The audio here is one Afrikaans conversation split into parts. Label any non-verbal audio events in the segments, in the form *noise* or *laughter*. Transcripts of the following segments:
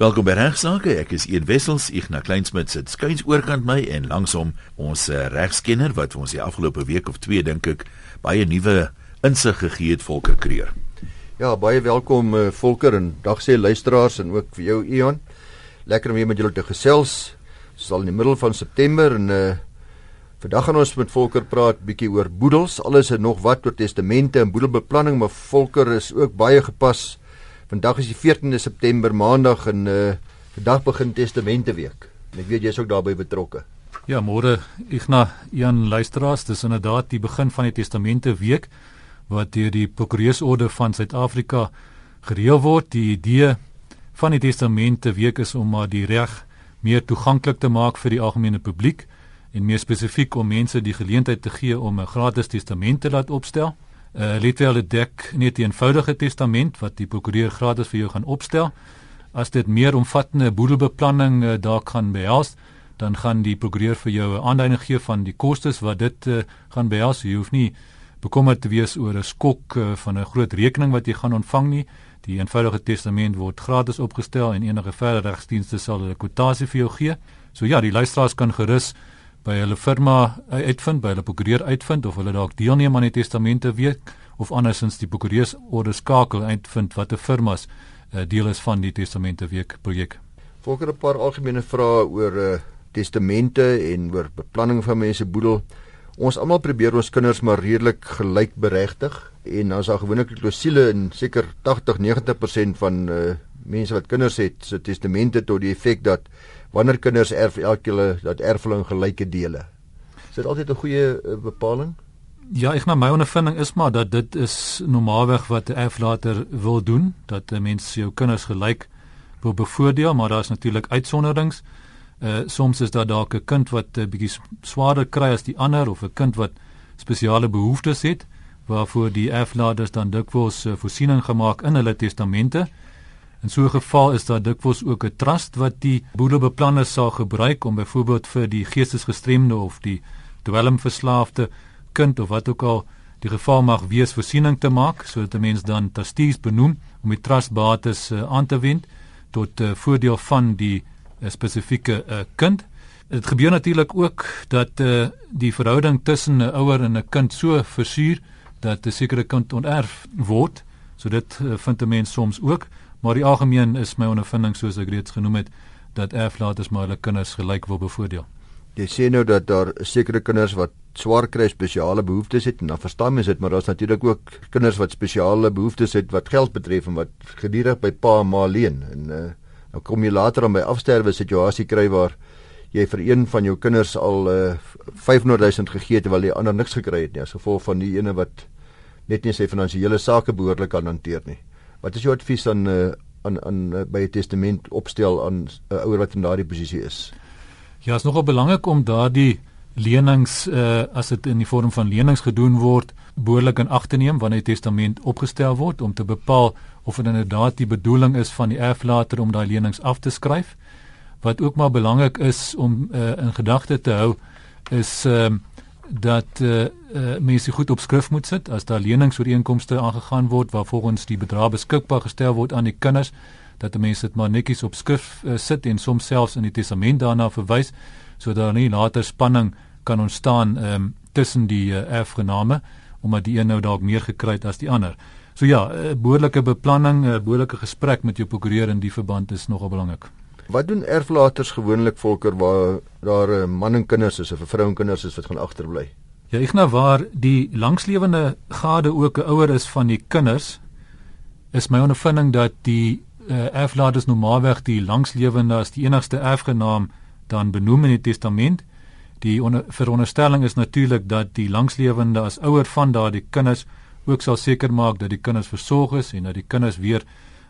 Welkom by Regsake. Ek is Ian Wessels. Ek na Kleinsmid sit skuins oorkant my en langsom ons uh, regskenner wat ons die afgelope week of twee dink ek baie nuwe insig gegee het Volker Kreer. Ja, baie welkom uh, Volker en dag sê luisteraars en ook vir jou Ian. Lekker om weer met julle te gesels. Ons sal in die middel van September en uh vandag gaan ons met Volker praat bietjie oor boedels. Alles is nog wat oor testamente en boedelbeplanning, maar Volker is ook baie gepas Vandag is die 14de September, Maandag en uh vandag begin Testamenteweek. En ek weet jy's ook daarbey betrokke. Ja, môre Igna Jan luisteraars, dis inderdaad die begin van die Testamenteweek wat deur die Prokureursorde van Suid-Afrika gereël word. Die idee van die Testamenteweek is om maar die reg meer toeganklik te maak vir die algemene publiek en meer spesifiek om mense die geleentheid te gee om 'n gratis testament te laat opstel. Uh eh, het dek net 'n eenvoudige testament wat die prokureur gratis vir jou gaan opstel. As dit meer omvattende boedelbeplanning uh, daar kan behels, dan gaan die prokureur vir jou 'n aanduiding gee van die kostes wat dit uh, gaan behels. Jy hoef nie bekommerd te wees oor 'n skok uh, van 'n groot rekening wat jy gaan ontvang nie. Die eenvoudige testament word gratis opgestel en enige verdere regsdienste sal 'n kwotasie vir jou gee. So ja, die luisteraars kan gerus by hulle firma uitvind, by hulle prokureur uitvind of hulle dalk deelneem aan die testamente week of andersins die prokureurs orde skakel uitvind watter firmas uh, deel is van die testamente week projek. Volker 'n paar algemene vrae oor uh, testamente en oor beplanning van mense boedel. Ons almal probeer ons kinders maar redelik gelyk beregtig en dan is daar gewoonlik klousule in seker 80-90% van uh, mense wat kinders het se testamente tot die effek dat wanneer kinders erf elke dat erfling gelyke dele. Is dit altyd 'n goeie uh, bepaling? Ja, ek na my ondervinding is maar dat dit is normaalweg wat 'n erflater wil doen, dat 'n mens jou kinders gelyk wil bevoordeel, maar daar's natuurlik uitsonderings. Uh soms is daar dalk 'n kind wat 'n bietjie swaarder kry as die ander of 'n kind wat spesiale behoeftes het waarvoor die erflaters dan dikwels uh, voorsiening gemaak in hulle testamente. In so 'n geval is daar dikwels ook 'n trust wat die boedelbeplanners sal gebruik om byvoorbeeld vir die geestesgestremde of die dwelmverslaafde kind of wat ook al die geval mag wees voorsiening te maak sodat 'n mens dan trustees benoem om die trustbates uh, aan te wend tot uh, voordeel van die uh, spesifieke uh, kind. Dit gebeur natuurlik ook dat uh, die verhouding tussen 'n ouer en 'n kind so versuur dat 'n sekere kind onerf word. So dit uh, vind 'n mens soms ook maar die algemeen is my ondervinding soos ek reeds genoem het dat erflaters maar hulle kinders gelyk wil bevoordeel. Jy sê nou dat daar sekere kinders wat swaar kry spesiale behoeftes het en dan verstaan mens dit maar daar's natuurlik ook kinders wat spesiale behoeftes het wat geld betref en wat gedurig by pa en ma leen en uh, nou kom jy later aan by afsterwe situasie kry waar jy vir een van jou kinders al uh, 500 000 gegee het terwyl die ander niks gekry het nie as gevolg van die ene wat net nie sy finansiële sake behoorlik kan hanteer nie. Wat is jou advies aan uh, aan aan uh, by 'n testament opstel aan 'n uh, ouer wat in daardie posisie is? Ja, is nogal belangrik om daardie lenings uh, as dit in die vorm van lenings gedoen word, behoorlik in ag te neem wanneer die testament opgestel word om te bepaal of dit inderdaad die bedoeling is van die erflater om daai lenings af te skryf. Wat ook maar belangrik is om uh, in gedagte te hou is ehm uh, dat uh, uh, mense goed op skrif moet sit as daar leningsooreenkomste aangegaan word waar volgens die bedrag beskikbaar gestel word aan die kinders dat mense dit maar netjies op skrif uh, sit en soms selfs in die testament daarna verwys sodat nie later spanning kan ontstaan um, tussen die uh, erfgename omdat die een nou dalk meer gekry het as die ander. So ja, 'n uh, behoorlike beplanning, 'n uh, behoorlike gesprek met jou prokureur in die verband is nogal belangrik. Wat doen erflaters gewoonlik volker waar daar 'n man en kinders is of 'n vrou en kinders is wat gaan agterbly? Ja, ek nou waar die langslewende gade ook 'n ouer is van die kinders is my ondervinding dat die uh, erflaters normaalweg die langslewende as die enigste erfgenaam dan benoem in die testament. Die veronderstelling is natuurlik dat die langslewende as ouer van daardie kinders ook sal seker maak dat die kinders versorg is en dat die kinders weer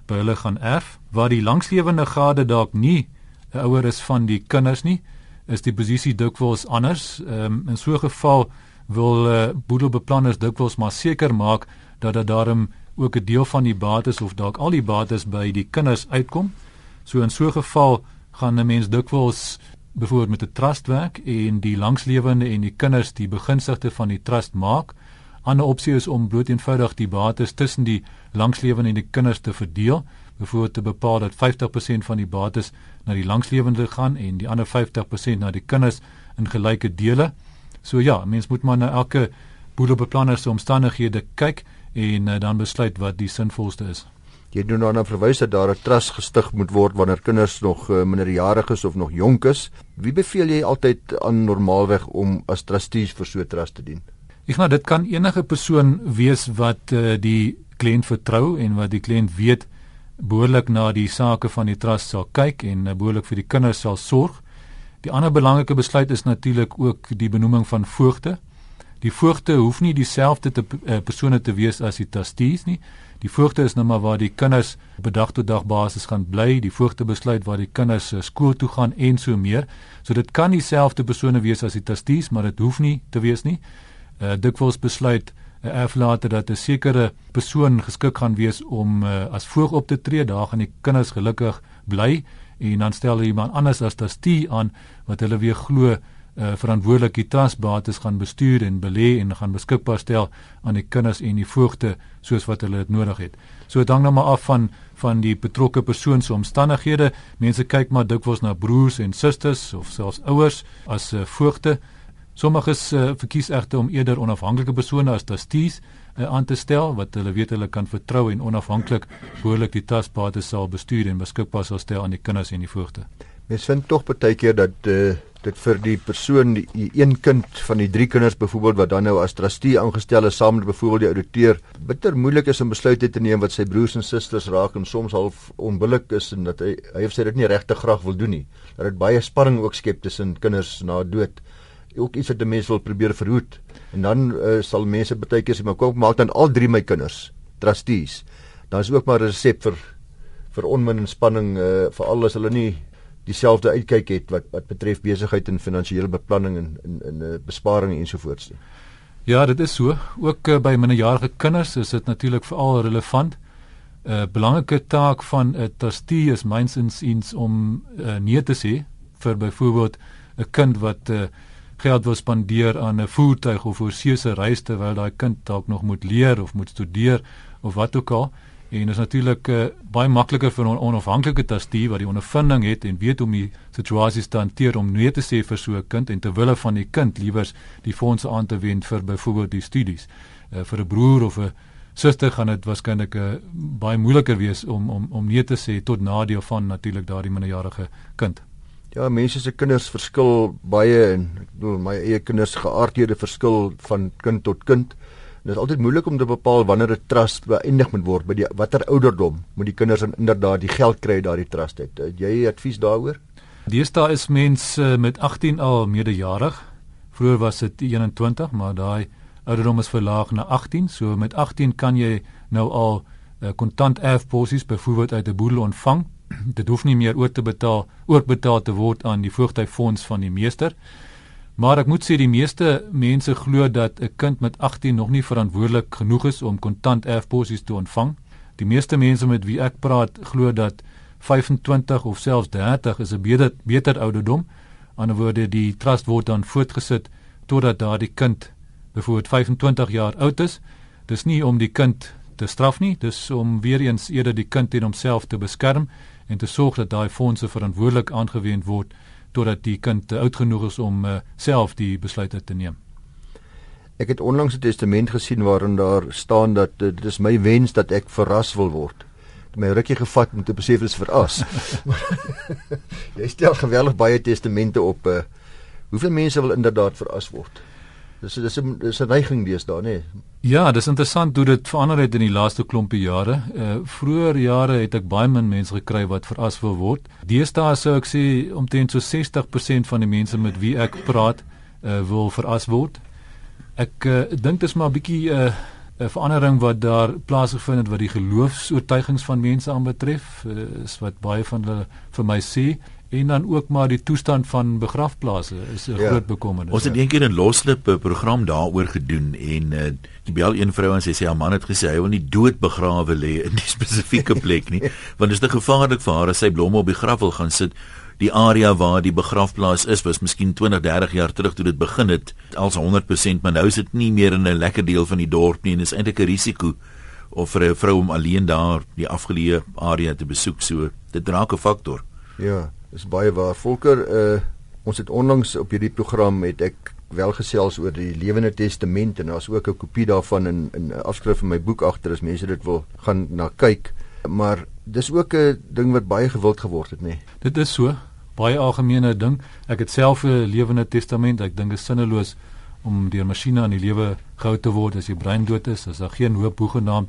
by hulle gaan erf waar die langslewende gade dalk nie 'n ouer is van die kinders nie is die posisie dikwels anders um, in so 'n geval wil uh, boedelbeplanners dikwels maar seker maak dat dit daarom ook 'n deel van die bates of dalk al die bates by die kinders uitkom. So in so 'n geval gaan 'n mens dikwels byvoorbeeld met 'n trust werk en die langslewende en die kinders die beginsigte van die trust maak. Ander opsie is om bloot eenvoudig die bates tussen die langslewende en die kinders te verdeel. Byvoorbeeld te bepaal dat 50% van die bates na die langslewende gaan en die ander 50% na die kinders in gelyke dele. So ja, mens moet maar na elke boedelbeplanner se omstandighede kyk en uh, dan besluit wat die sinvolste is. Jy doen dan 'n verwys dat daar 'n trust gestig moet word wanneer kinders nog uh, minderjarig is of nog jonk is. Wie beveel jy altyd aan normaalweg om as trustees vir so 'n trust te dien? Ek nou dit kan enige persoon wees wat uh, die kliënt vertrou en wat die kliënt weet behoorlik na die sake van die trust sal kyk en uh, behoorlik vir die kinders sal sorg. Die ander belangrike besluit is natuurlik ook die benoeming van voogte. Die voogte hoef nie dieselfde te uh, persone te wees as die trustees nie. Die voogte is nou maar waar die kinders op dag tot dag basis gaan bly. Die voogte besluit waar die kinders uh, skool toe gaan en so meer. So dit kan dieselfde persone wees as die trustees, maar dit hoef nie te wees nie. Uh, dikwels besluit 'n uh, erflater dat 'n sekere persoon geskik gaan wees om uh, as voog op te tree. Daar gaan die kinders gelukkig bly en dan stel hulle iemand anders as trustee aan wat hulle weer glo uh, verantwoordelik die trustbates gaan bestuur en belê en gaan beskikbaar stel aan die kinders en die voogte soos wat hulle dit nodig het. So dit hang nou maar af van van die betrokke persoon se omstandighede. Mense kyk maar dikwels na broers en susters of selfs ouers as uh, voogte. Sommiges uh, verkies egter om eerder onafhanklike persone as trustees uh, aan te stel wat hulle weet hulle kan vertrou en onafhanklik behoorlik die trustbates sal bestuur en beskikbaar sal stel aan die kinders en die voogte. Mens vind tog baie keer dat uh, dit vir die persoon die, die een kind van die drie kinders byvoorbeeld wat dan nou as trustee aangestel is saam met byvoorbeeld die ouditeur bitter moeilik is om besluite te neem wat sy broers en susters raak en soms half onbillik is en dat hy hy of sy dit nie regtig graag wil doen nie dat dit baie spanning ook skep tussen kinders na dood ook iets wat mense wil probeer verhoed en dan uh, sal mense baie keer sê maar kom maak dan al drie my kinders trustees dan is ook maar 'n resep vir vir onmin en spanning uh, vir alles hulle nie dieselfde uitkyk het wat wat betref besigheid en finansiële beplanning en in in 'n uh, besparing ensovoorts. Ja, dit is so. Ook uh, by minderjarige kinders is dit natuurlik veral relevant. 'n uh, Belangrike taak van 'n trustee is mynsins eens om uh, nee te sê vir byvoorbeeld 'n kind wat uh, geld wil spandeer aan 'n voertuig of 'n oorsese reis terwyl daai kind dalk nog moet leer of moet studeer of wat ook al. En is natuurlik uh, baie makliker vir 'n on onafhanklike trustee wat die ondervinding het en weet hoe om die situasies te hanteer om nee te sê vir so 'n kind en terwyl van die kind liewers die fondse aan te wend vir byvoorbeeld die studies. Uh, vir 'n broer of 'n suster gaan dit waarskynlik uh, baie moeiliker wees om om om nee te sê tot nadeel van natuurlik daardie minderjarige kind. Ja, mense se kinders verskil baie en ek bedoel my eie kinders geaardhede verskil van kind tot kind. Dit is altyd moeilik om te bepaal wanneer 'n trust beëindig moet word by die watter ouderdom moet die kinders inderdaad die geld kry daardie trust het. Het jy advies daaroor? Deesdae is mense met 18 al meerderjarig. Vroeger was dit 21, maar daai ouderdom is verlaag na 18. So met 18 kan jy nou al uh, kontant erfposies byvoorbeeld uit 'n boedel ontvang. *clears throat* dit hoef nie meer oor te betaal, oorbetaal te word aan die voogtyfonds van die meester. Maar ek moet sê die meeste mense glo dat 'n kind met 18 nog nie verantwoordelik genoeg is om kontant erfposies te ontvang. Die meeste mense met wie ek praat glo dat 25 of selfs 30 is 'n beter beter ouderdom. Aan die woorde die trust word dan voortgesit totdat daardie kind byvoorbeeld 25 jaar oud is. Dis nie om die kind te straf nie, dis om weer eens eerder die kind teen homself te beskerm en te sorg dat daai fondse verantwoordelik aangewend word totdat die kind oud genoeg is om uh, self die besluite te neem. Ek het onlangs 'n testament gesien waarin daar staan dat uh, dit is my wens dat ek verras wil word. Het my rukkie gevat om te besef dit is verras. *laughs* *laughs* Jy stel geweldig baie testamente op. Uh, hoeveel mense wil inderdaad verras word? Dis dis 'n dis 'n neiging deesdae, nê? Ja, dis interessant hoe dit verander het in die laaste klompie jare. Uh vroeër jare het ek baie min mense gekry wat veras wil word. Deesdae sou ek sê omtrent so 60% van die mense met wie ek praat, uh wil veras word. Ek uh, dink dit is maar 'n bietjie 'n uh, 'n verandering wat daar plaasgevind het wat die geloofs-oortuigings van mense aanbetref, uh, is wat baie van hulle vir my sê en dan ook maar die toestand van begrafplaase is 'n ja. groot bekommernis. Ons het eendag 'n loslip 'n program daaroor gedoen en uh, die bel een vrou en sy sê haar man het gesê hy wil nie dood begrawe lê in die *laughs* spesifieke plek nie want dit is te gevaarlik vir haar as sy blomme op die graf wil gaan sit. Die area waar die begrafplaas is was miskien 20, 30 jaar terug toe dit begin het als 100%, maar nou is dit nie meer in 'n lekker deel van die dorp nie en is eintlik 'n risiko of vir 'n vrou om alleen daar die afgeleë area te besoek. So dit raak 'n faktor. Ja, dis baie waar. Volker, uh ons het onlangs op hierdie program het ek wel gesels oor die Lewende Testament en daar's ook 'n kopie daarvan in in 'n afskrif in my boek agter as mense dit wil gaan na kyk. Maar dis ook 'n ding wat baie gewild geword het, nê. Nee. Dit is so baie algemene ding. Ek het self 'n Lewende Testament. Ek dink dit is sinneloos om deur masjiene aan die lewe gehou te word as jy brein dood is, as daar geen hoop hoegenaamd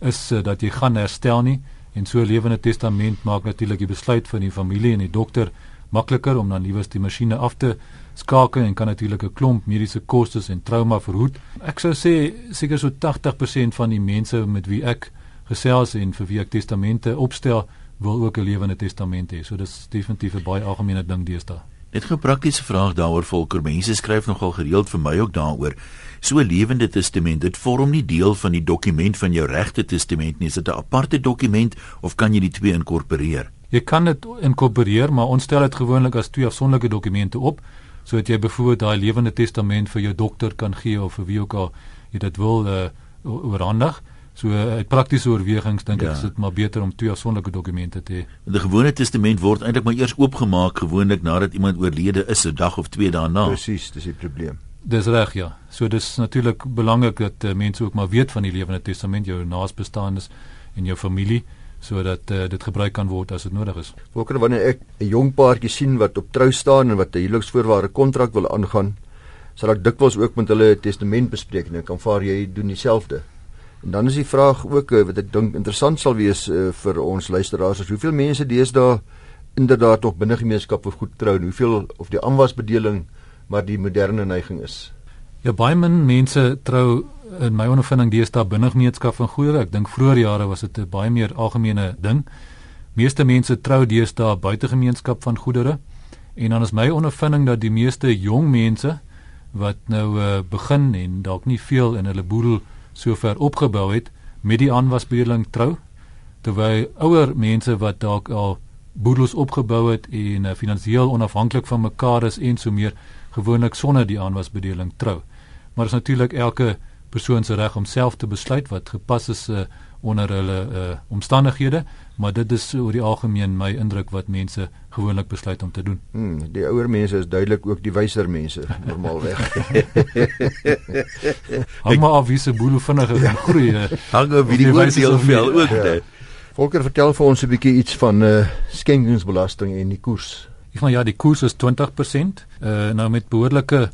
is uh, dat jy gaan herstel nie. En so 'n Lewende Testament maak natuurlik die besluit van die familie en die dokter makliker om dan liewers die masjiene af te skakel en kan natuurlik 'n klomp mediese kostes en trauma verhoed. Ek sou sê seker so 80% van die mense met wie ek gesels en vir wie ek testamente opstel, wil ook 'n lewende testament hê. So dis definitief 'n baie algemene ding deesdae. Net 'n praktiese vraag daaroor volker. Mense skryf nogal gereeld vir my ook daaroor. So 'n lewende testament, dit vorm nie deel van die dokument van jou regte testament nie. Is dit 'n aparte dokument of kan jy die twee inkorporeer? Jy kan dit inkorporeer, maar ons stel dit gewoonlik as twee afsonderlike dokumente op sodat jy byvoorbeeld daai lewende testament vir jou dokter kan gee of vir wie ook al jy dit wil uh, oorhandig. So uit praktiese oorwegings dink ja. ek is dit maar beter om twee afsonderlike dokumente te hê. Die gewone testament word eintlik maar eers oopgemaak gewoonlik nadat iemand oorlede is, 'n dag of twee daarna. Presies, dis die probleem. Dis reg ja. So dis natuurlik belangrik dat uh, mense ook maar weet van die lewende testament, jou naasbestaanes en jou familie sodat uh, dit gebruik kan word as dit nodig is. Volker wanneer ek 'n jong paartjie sien wat op trou staan en wat 'n huweliksvoorwaarde kontrak wil aangaan, sal ek dikwels ook met hulle testament bespreek en ek kan vaar jy doen dieselfde. En dan is die vraag ook eh, wat ek dink interessant sal wees uh, vir ons luisteraars is hoeveel mense deesdae inderdaad nog binne gemeenskap of goed trou en hoeveel of die aanwasbedeling maar die moderne neiging is. Ja baie min mense trou in my ondervinding deesdae binne gemeenskap van goedere. Ek dink vroeër jare was dit 'n baie meer algemene ding. Meeste mense trou deesdae buite gemeenskap van goedere. En dan is my ondervinding dat die meeste jong mense wat nou uh, begin en dalk nie veel in hulle boedel sover opgebou het met die aanwasbedeling trou terwyl ouer mense wat dalk al boedels opgebou het en uh, finansiëel onafhanklik van mekaar is en so meer gewoonlik sonder die aanwasbedeling trou. Maar is natuurlik elke persoon se reg om self te besluit wat gepas is uh, onder hulle uh, omstandighede, maar dit is oor die algemeen my indruk wat mense gewoonlik besluit om te doen. Hmm, die ouer mense is duidelik ook die wyser mense normaalweg. *laughs* Hang maar af wie se boel vinniger ja. groei. Uh, *laughs* Hang af wie die oordeel veel ook ja. dit. Volker vertel vir ons 'n bietjie iets van uh, skenkingsbelasting en die koers. Ek van ja, die koers is 20%. Uh, nou met behoorlike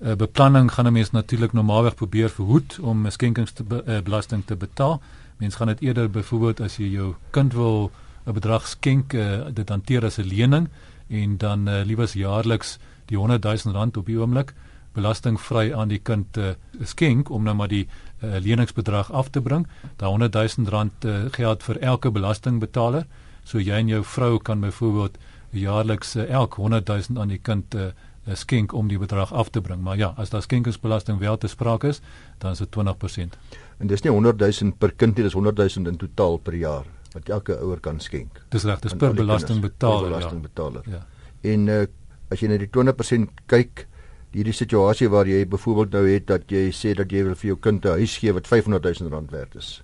uh, beplanning gaan 'n mens natuurlik normaalweg probeer verhoed om 'n skenkingsbelasting te, uh, te betaal. Mens gaan dit eerder byvoorbeeld as jy jou kind wil 'n bedrag skenk, uh, dit hanteer as 'n lening en dan uh, liewers jaarliks die 100 000 rand op die oomblik belastingvry aan die kind uh, skenk om nou maar die uh, leningsbedrag af te bring. Daai 100 000 rand uh, geld vir elke belastingbetaler. So jy en jou vrou kan byvoorbeeld jaarliks uh, elk 100 000 aan die kind uh, skenk om die bedrag af te bring. Maar ja, as daar skenkingsbelasting wel te sprake is, dan is dit 20%. En dis nie 100 000 per kind nie, dis 100 000 in totaal per jaar wat elke ouer kan skenk. Dis reg, dis per belastingbetaler. Belastingbetaler. Ja. En uh, as jy na die 20% kyk, hierdie situasie waar jy byvoorbeeld nou het dat jy sê dat jy wil vir jou kind 'n huis gee wat 500 000 rand werd is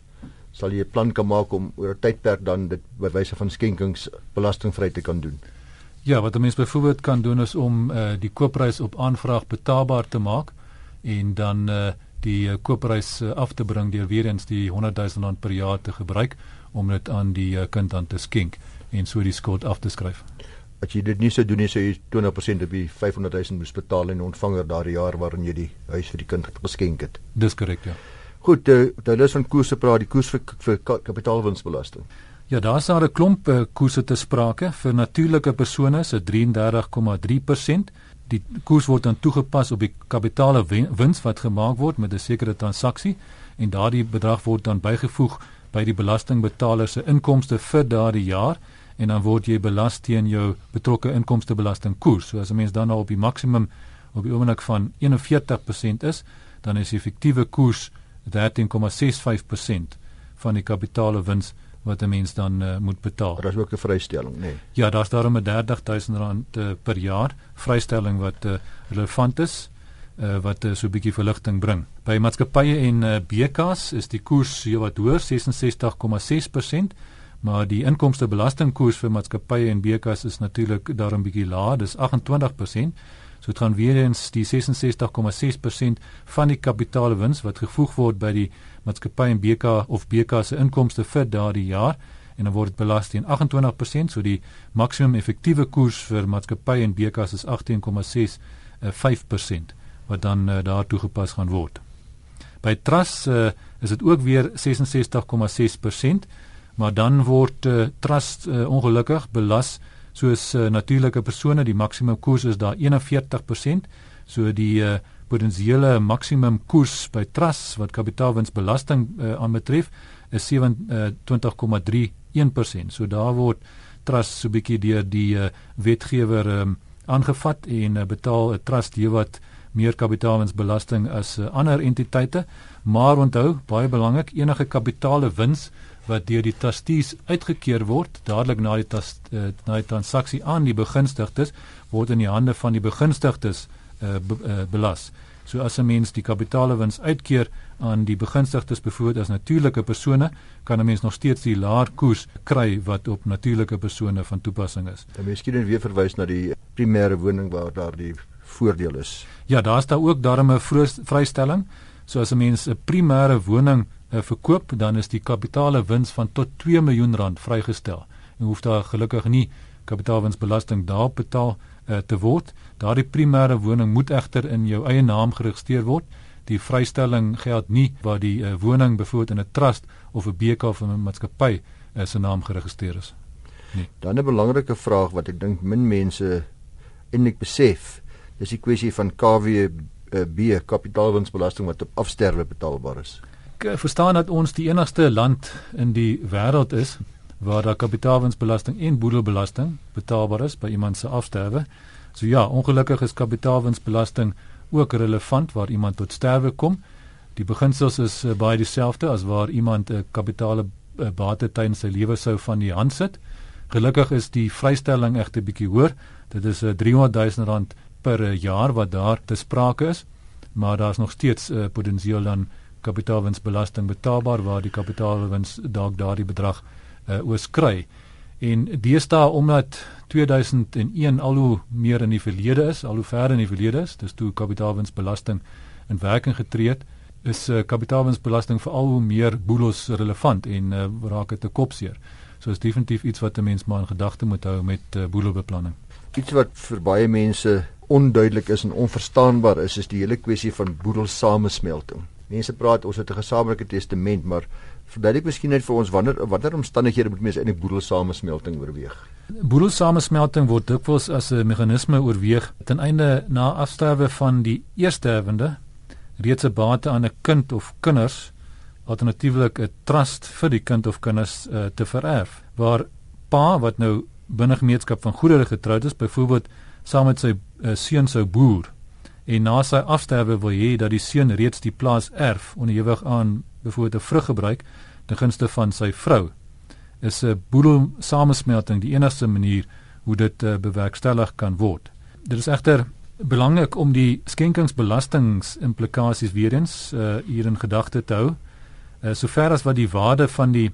sal jy 'n plan kan maak om oor 'n tydperk dan dit by wyse van skenkings belastingvry te kan doen. Ja, wat 'n mens byvoorbeeld kan doen is om uh, die koopprys op aanvraag betaalbaar te maak en dan uh, die uh, koopprys uh, af te bring deur weer eens die 100 000 rand per jaar te gebruik om dit aan die uh, kind aan te skenk en so die skuld af te skryf. As jy dit nie sou doen nie, sou jy 20% op die 500 000 moes betaal en ontvanger daardie jaar waarin jy die huis vir die kind geskenk het. Dis korrek, ja. Goed, uh, daar is van koerse praat, die koers vir, vir kapitaalwinsbelasting. Ja, daar is daar 'n klomp uh, koerse te sprake vir natuurlike persone se 33,3%. Die koers word dan toegepas op die kapitaale wins wat gemaak word met 'n sekere transaksie en daardie bedrag word dan bygevoeg by die belastingbetaler se inkomste vir daardie jaar en dan word jy belas teen jou betrokke inkomstebelastingkoers. So as 'n mens dan nou op die maksimum op die oomblik van 41% is, dan is die effektiewe koers 13,65% van die kapitaale wins wat 'n mens dan uh, moet betaal. Daar is ook 'n vrystelling, nê. Nee. Ja, daar's daarom 'n 30000 rand uh, per jaar vrystelling wat uh, relevant is uh, wat uh, so 'n bietjie verligting bring. By maatskappye en uh, BKS is die koers heelwat hoër, 66,6%, maar die inkomstebelastingkoers vir maatskappye en BKS is natuurlik daarom bietjie laag, dis 28%. So dit gaan weer eens die 66,6% van die kapitaalwins wat gevoeg word by die maatskappy en BK of BK se inkomste vir daardie jaar en dan word dit belas teen 28%, so die maksimum effektiewe koers vir maatskappy en BK is 18,65% wat dan uh, daar toegepas gaan word. By trust uh, is dit ook weer 66,6%, maar dan word uh, trust uh, ongelukkig belas soos uh, natuurlike persone, die maksimum koers is daar 41%, so die uh, potensiële maksimum koers by trust wat kapitaalwinsbelasting uh, aanbetref is 27,31%. So daar word trust so bietjie deur die uh, wetgewer um, aangevat en uh, betaal 'n trust heelwat meer kapitaalwinsbelasting as uh, ander entiteite, maar onthou, baie belangrik, enige kapitale wins wat deur die trustees uitgekeer word dadelik na die tas, uh, na die transaksie aan die begunstigdes word in die hande van die begunstigdes uh, be, uh, belas. So as 'n mens die kapitaalewins uitkeer aan die begunstigdes bevoer as natuurlike persone, kan 'n mens nog steeds die laer koers kry wat op natuurlike persone van toepassing is. Dan miskien weer verwys na die primêre woning waar daar die voordeel is. Ja, daar's daar ook daarmee 'n vrystelling. So as 'n mens 'n primêre woning uh, verkoop, dan is die kapitaalewins van tot 2 miljoen rand vrygestel. Jy hoef daar gelukkig nie kapitaalwinsbelasting daarop betaal uh, te word. Daardie primêre woning moet egter in jou eie naam geregistreer word. Die vrystelling geld nie waar die uh, woning bevoor in 'n trust of 'n BK of 'n maatskappy uh, se naam geregistreer is. Nee. Dan 'n belangrike vraag wat ek dink min mense eintlik besef, dis die kwessie van KWB, kapitaalwinsbelasting wat op afsterwe betaalbaar is. Ek verstaan dat ons die enigste land in die wêreld is waar daar kapitaalwinsbelasting en boedelbelasting betaalbaar is by iemand se afsterwe. So ja, ongelukkig is kapitaalwinsbelasting ook relevant waar iemand tot sterwe kom. Die beginsels is uh, baie dieselfde as waar iemand 'n uh, kapitale uh, bate tydens sy lewe sou van die hand sit. Gelukkig is die vrystelling egter bietjie hoër. Dit is uh, 300 000 rand per uh, jaar wat daar te sprake is, maar daar's nog steeds uh, potensieel dan kapitaalwinsbelasting betaalbaar waar die kapitaalwins dalk daardie bedrag uh, oorskry. En deesdae omdat 2001 al hoe meer in die verlede is, al hoe verder in die verlede is, dis toe kapitaalwinsbelasting in werking getree het, is uh, kapitaalwinsbelasting veral hoe meer boelos relevant en uh, raak dit te kopseer. So is definitief iets wat 'n mens maar in gedagte moet hou met uh, boelobeplanning. Iets wat vir baie mense onduidelik is en onverstaanbaar is, is die hele kwessie van boedelsamesmelting. Mense praat ons het 'n gesamentlike testament, maar verduidelik miskien net vir ons wanneer watter omstandighede moet mense eintlik boedelsamesmelting oorweeg? Boedelsamesmelting word dikwels as 'n meganisme oorweeg ten einde na afsterwe van die eersteherwende reeds 'n bate aan 'n kind of kinders alternatiefelik 'n trust vir die kind of kinders uh, te vererf waar pa wat nou binne gemeenskap van goedere getroud is byvoorbeeld saam met sy uh, seun sou boer en na sy afsterwe wil hê dat die seun reeds die plaas erf onderhewig aan byvoorbeeld 'n vrug gebruik ten gunste van sy vrou. Is 'n boedel samesmelting die enigste manier hoe dit uh, bewerkstellig kan word. Dit is egter belangrik om die skenkingsbelastingsimplikasies weer eens uh, hier in gedagte te hou. Uh, sover as wat die waarde van die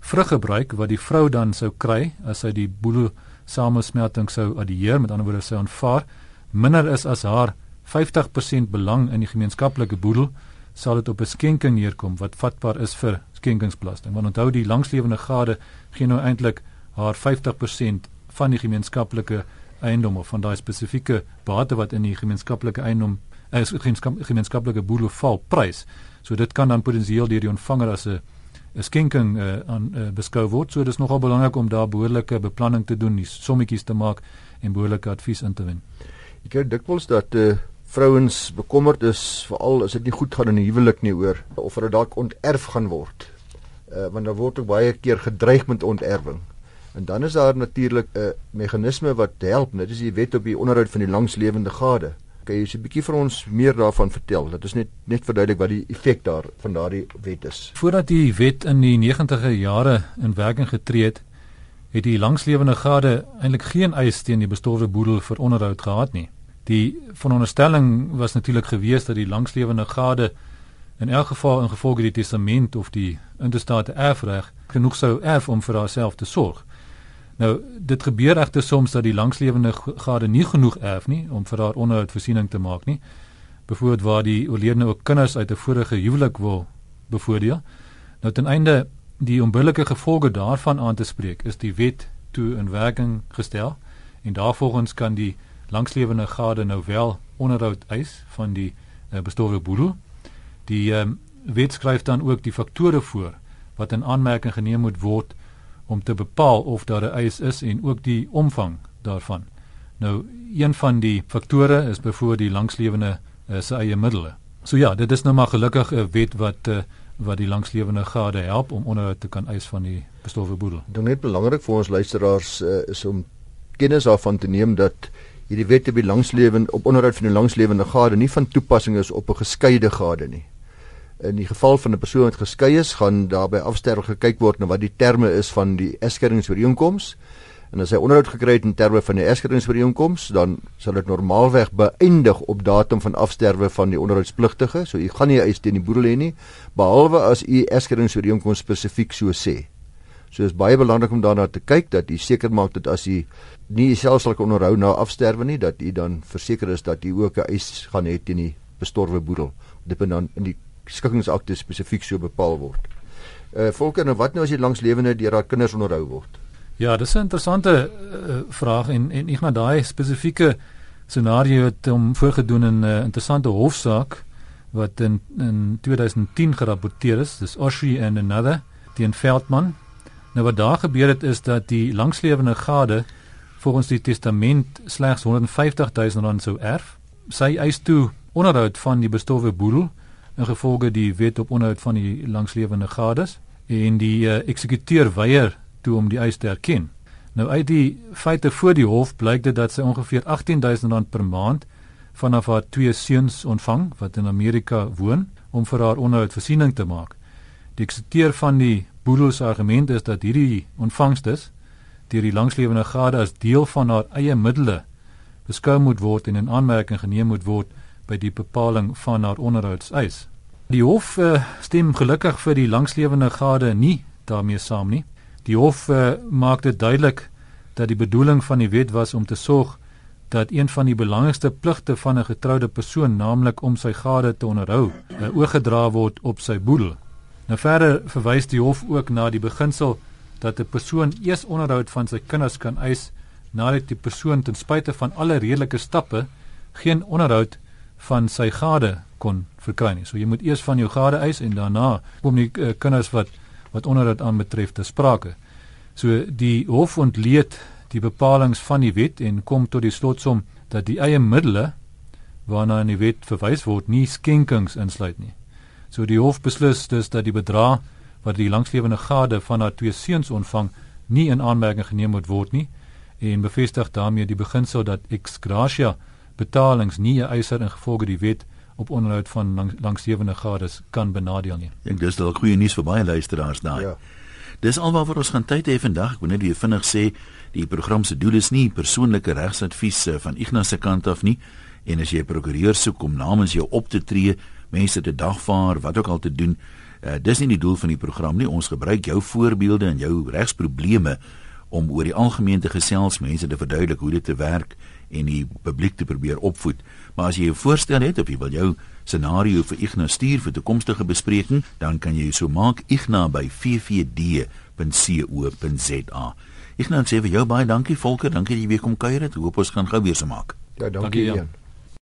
vrug gebruik wat die vrou dan sou kry as sy die boedel samesmelting sou adieer met ander woorde sy aanvaar minder is as haar 50% belang in die gemeenskaplike boedel sal dit op 'n skenking neerkom wat vatbaar is vir skenkingsbelasting. Want onthou die langslewende gade gee nou eintlik haar 50% van die gemeenskaplike eiendom of van daai spesifieke bate wat in die gemeenskaplike eiendom is uh, gemeenskaplike boedel val prys. So dit kan dan potensieel deur die ontvanger as 'n 'n skenking uh, aan uh, beskou word. So dis nogal belangrik om daar behoorlike beplanning te doen, sommetjies te maak en behoorlike advies in te wen. Ek het dikwels dat uh vrouens bekommerd is veral as dit nie goed gaan in die huwelik nie oor of hulle dalk onterf gaan word. Uh want daar word ook baie keer gedreig met onterwing. En dan is daar natuurlik 'n meganisme wat help, dit is die wet op die onderhoud van die langslewende gade. Kan jy 'n bietjie vir ons meer daarvan vertel? Dit is net net verduidelik wat die effek daar van daardie wet is. Voordat die wet in die 90e jare in werking getree het, het die langslewende gade eintlik geen eis teen die bestorwe boedel vir onderhoud gehad nie Die veronderstelling was natuurlik gewees dat die langslewende gade in elk geval in gevolge die testament of die interstate erfreg genoeg sou erf om vir haarself te sorg. Nou, dit gebeur egter soms dat die langslewende gade nie genoeg erf nie om vir haar onderhoudvoorsiening te maak nie. Byvoorbeeld waar die oorledene ook kinders uit 'n vorige huwelik wil bevoordeel. Nou ten einde die onbillike gevolge daarvan aan te spreek, is die wet toe in werking gestel en daarvolgens kan die langslewende gade nou wel onderhoud eis van die uh, bestorwe boedel. Die um, wet skryf dan ook die faktore voor wat in aanmerking geneem moet word om te bepaal of daar 'n eis is en ook die omvang daarvan. Nou een van die faktore is byvoorbeeld die langslewende uh, se eie middele. So ja, dit is nou maar gelukkig 'n wet wat uh, wat die langslewende gade help om onderhoud te kan eis van die bestorwe boedel. Dit is net belangrik vir ons luisteraars uh, is om kennis daarvan te neem dat hierdie wet op die langslewende op onderhoud van die langslewende gade nie van toepassing is op 'n geskeide gade nie. In die geval van 'n persoon wat geskei is, gaan daarby afsterwe gekyk word na wat die terme is van die eskeringsooreeenkoms. En as hy onderhoud gekry het in terme van die eskeringsooreeenkoms, dan sal dit normaalweg beëindig op datum van afsterwe van die onderhoudspligtige. So u gaan nie eis teen die boedel hê nie, behalwe as u eskeringsooreeenkoms spesifiek so sê. So is baie belangrik om daarna te kyk dat u seker maak dat as u nie selfs sal onderhou na afsterwe nie, dat u dan verseker is dat u ook 'n eis gaan hê teen die bestorwe boedel. Moet dan in die skikkingsakte spesifiek so bepaal word. Uh volker nou wat nou as jy langs lewende deur haar kinders onderhou word? Ja, dis 'n interessante uh, vraag en en ek na daai spesifieke scenario het hom voorgedoen in 'n uh, interessante hofsaak wat in in 2010 gerapporteer is. Dis Oshie and another teen Veldman. Nou wat daar gebeur het is dat die langslewende gade volgens die testament slegs 150 000 rand sou erf. Sy eis toe onderhoud van die bestowwe boedel in gevolge die wet op onderhoud van die langslewende gades en die uh, eksekuteur weier toe om die eis te erken. Nou uit die feite voor die hof blyk dit dat sy ongeveer 18000 rand per maand vanaf haar twee seuns ontvang wat in Amerika woon om vir haar onderhoud voorsiening te maak. Die eksekuteur van die boedel se argument is dat hierdie ontvangstes deur die langslewende gade as deel van haar eie middele beskou moet word en in aanmerking geneem moet word by die bepaling van haar onderhoudseis. Die hof uh, stem gelukkig vir die langslewende gade nie daarmee saam nie. Die hof uh, maak dit duidelik dat die bedoeling van die wet was om te sorg dat een van die belangrikste pligte van 'n getroude persoon, naamlik om sy gade te onderhou, uh, oorgedra word op sy boedel. Nou verder verwys die hof ook na die beginsel dat 'n persoon eers onderhoud van sy kinders kan eis nadat die persoon ten spyte van alle redelike stappe geen onderhoud van sy gade kon verkry nie. So jy moet eers van jou gade eis en daarna kom die uh, kinders wat wat onder dit aanbetref te sprake. So die hof ontleed die bepalinge van die wet en kom tot die slotsom dat die eie middele waarna in die wet verwys word nie skenkings insluit nie. So die hof beslis dus dat die bedrag wat die langslewende gade van haar twee seuns ontvang nie in aanmerking geneem moet word nie en bevestig daarmee die beginsel dat ex gratia betalings nie 'n eiser in gevolge die wet op onderhoud van lang, langsewende gades kan benadeel nie. Ek dis dalk goeie nuus vir baie luisteraars daai. Ja. Dis alwaar ons gaan tyd hê vandag. Ek wil net weer vinnig sê die program se doel is nie persoonlike regsadvies eh, van Ignas se kant af nie en as jy 'n prokureur soek om namens jou op te tree, mense te dagvaar, wat ook al te doen, uh, dis nie die doel van die program nie. Ons gebruik jou voorbeelde en jou regsprobleme om oor die algemeen te gesels, mense te verduidelik hoe dit te werk en die publiek te probeer opvoed. Maar as jy 'n voorstel het of jy wil jou scenario vir Ignas stuur vir toekomstige bespreking, dan kan jy so maak Ignas by ffd.co.za. Ignas sê vir jou baie dankie Volker, dankie dat jy weer kom kuier het. Hoop ons gaan gou weer so maak. Ja, dankie, dankie Jan.